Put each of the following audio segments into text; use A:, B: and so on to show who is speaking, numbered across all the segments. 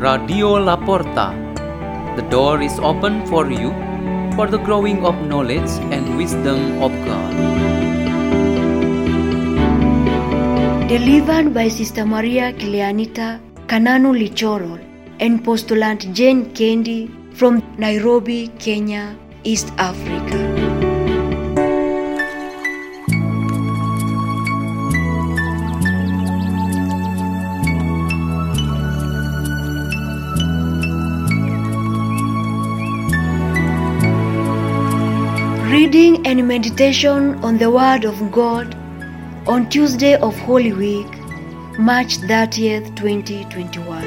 A: Radio La Porta. The door is open for you for the growing of knowledge and wisdom of God.
B: Delivered by Sister Maria Clarenita Kananu Lichoro and Postulant Jane Kendi from Nairobi, Kenya, East Africa. Reading and meditation on the Word of God on Tuesday of Holy Week, March 30th, 2021.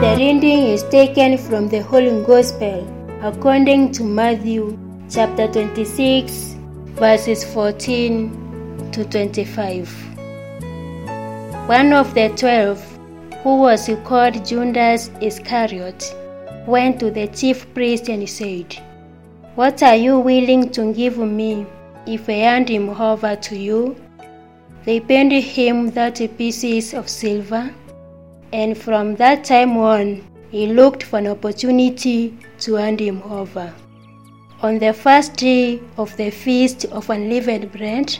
C: The reading is taken from the Holy Gospel according to Matthew chapter 26, verses 14 to 25. One of the twelve, who was called Judas Iscariot, went to the chief priest and said, What are you willing to give me if I hand him over to you? They paid him thirty pieces of silver, and from that time on, he looked for an opportunity to hand him over. On the first day of the feast of unleavened bread,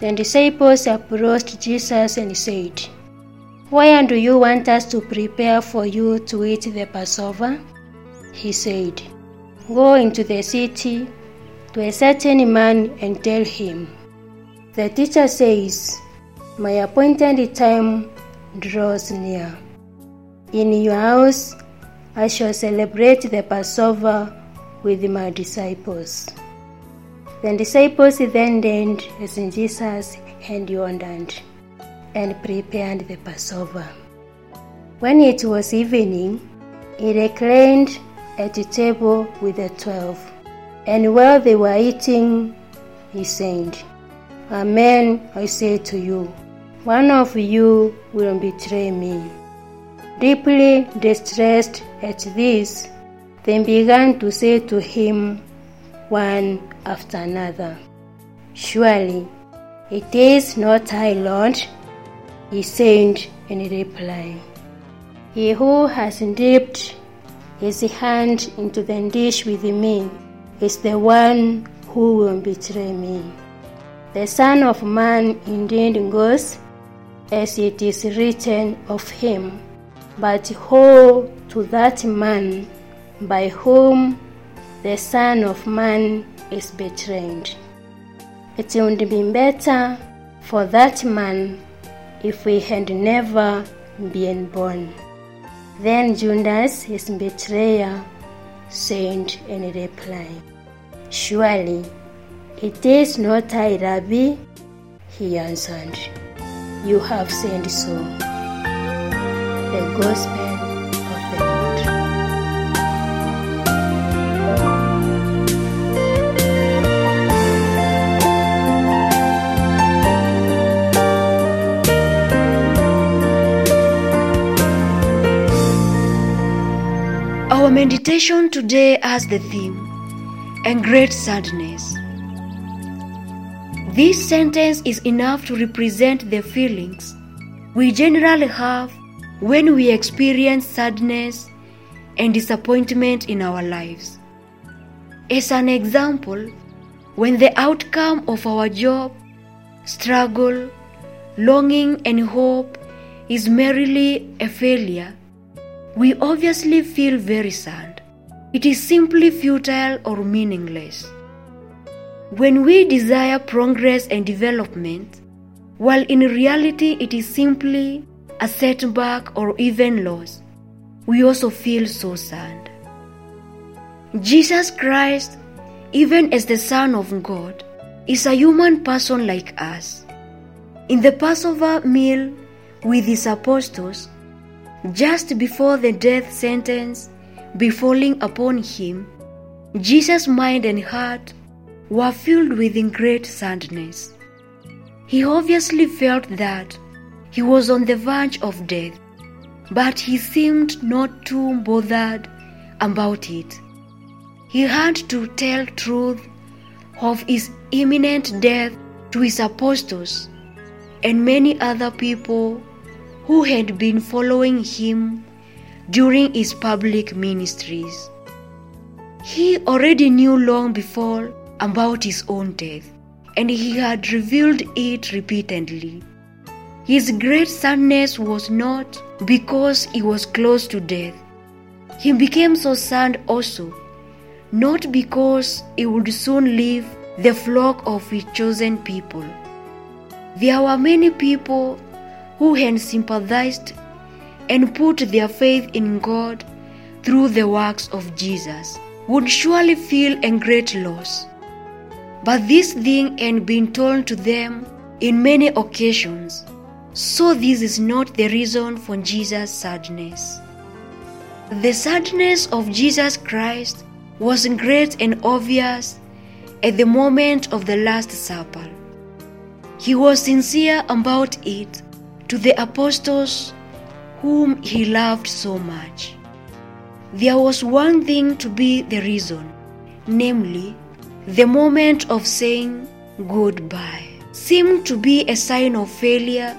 C: the disciples approached Jesus and said, Why do you want us to prepare for you to eat the Passover? He said, Go into the city to a certain man and tell him, The teacher says, My appointed time draws near. In your house I shall celebrate the Passover with my disciples. The disciples then did as Jesus had ordered and prepared the Passover. When it was evening, he reclined at the table with the twelve, and while they were eating, he said, Amen, I say to you, one of you will betray me. Deeply distressed at this, they began to say to him one after another, Surely it is not I, Lord. He said in reply, He who has dipped his hand into the dish with me is the one who will betray me. The Son of Man indeed goes as it is written of him. But woe to that man by whom the Son of Man is betrayed. It would be better for that man if he had never been born. Then Judas, his betrayer, said in reply, Surely it is not I, Rabbi. He answered, You have said so. The Gospel
B: meditation today has the theme, A Great Sadness. This sentence is enough to represent the feelings we generally have when we experience sadness and disappointment in our lives. As an example, when the outcome of our job, struggle, longing, and hope is merely a failure, we obviously feel very sad. It is simply futile or meaningless. When we desire progress and development, while in reality it is simply a setback or even loss, we also feel so sad. Jesus Christ, even as the Son of God, is a human person like us. In the Passover meal with his apostles, just before the death sentence befalling upon him, Jesus' mind and heart were filled with great sadness. He obviously felt that he was on the verge of death, but he seemed not too bothered about it. he had to tell truth of his imminent death to his apostles and many other people who had been following him during his public ministries. He already knew long before about his own death, and he had revealed it repeatedly. His great sadness was not because he was close to death. He became so sad also, not because he would soon leave the flock of his chosen people. There were many people who had sympathized and put their faith in God through the works of Jesus would surely feel a great loss. But this thing had been told to them in many occasions, so this is not the reason for Jesus' sadness. The sadness of Jesus Christ was great and obvious at the moment of the Last Supper. He was sincere about it to the apostles whom he loved so much. There was one thing to be the reason, namely, the moment of saying goodbye seemed to be a sign of failure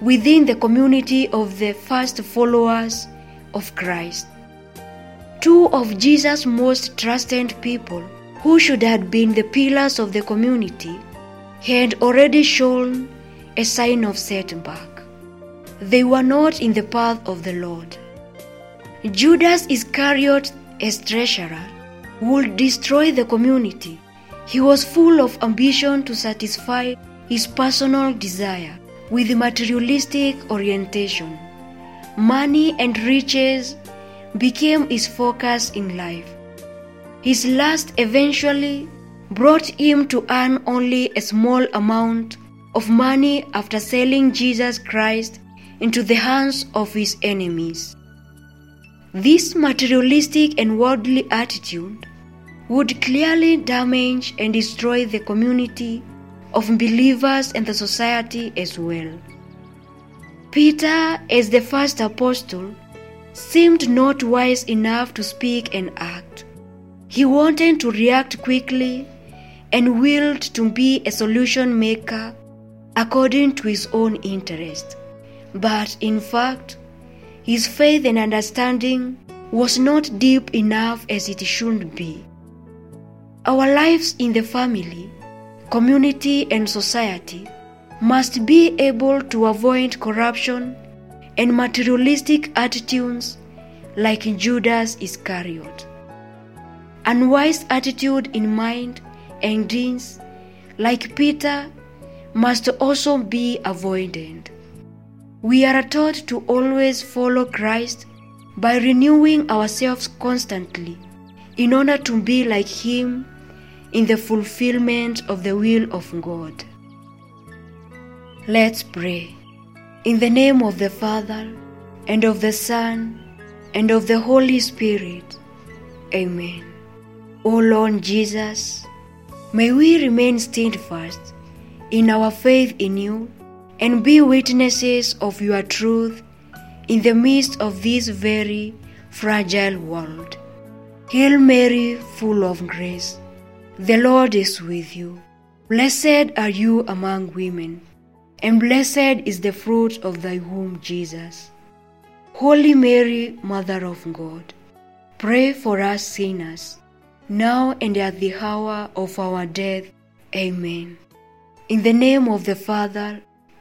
B: within the community of the first followers of Christ. Two of Jesus' most trusted people, who should have been the pillars of the community, had already shown a sign of setback. They were not in the path of the Lord. Judas Iscariot, as treasurer, would destroy the community. He was full of ambition to satisfy his personal desire with materialistic orientation. Money and riches became his focus in life. His lust eventually brought him to earn only a small amount of money after selling Jesus Christ into the hands of his enemies. This materialistic and worldly attitude would clearly damage and destroy the community of believers and the society as well. Peter, as the first apostle, seemed not wise enough to speak and act. He wanted to react quickly and willed to be a solution maker according to his own interest. But in fact, his faith and understanding was not deep enough as it should be. Our lives in the family, community, and society must be able to avoid corruption and materialistic attitudes like Judas Iscariot. Unwise attitude in mind and deeds like Peter must also be avoided. We are taught to always follow Christ by renewing ourselves constantly in order to be like Him in the fulfillment of the will of God. Let's pray. In the name of the Father, and of the Son, and of the Holy Spirit. Amen. O Lord Jesus, may we remain steadfast in our faith in you and be witnesses of your truth in the midst of this very fragile world. Hail Mary, full of grace, the Lord is with you. Blessed are you among women, and blessed is the fruit of thy womb, Jesus. Holy Mary, Mother of God, pray for us sinners, now and at the hour of our death. Amen. In the name of the Father,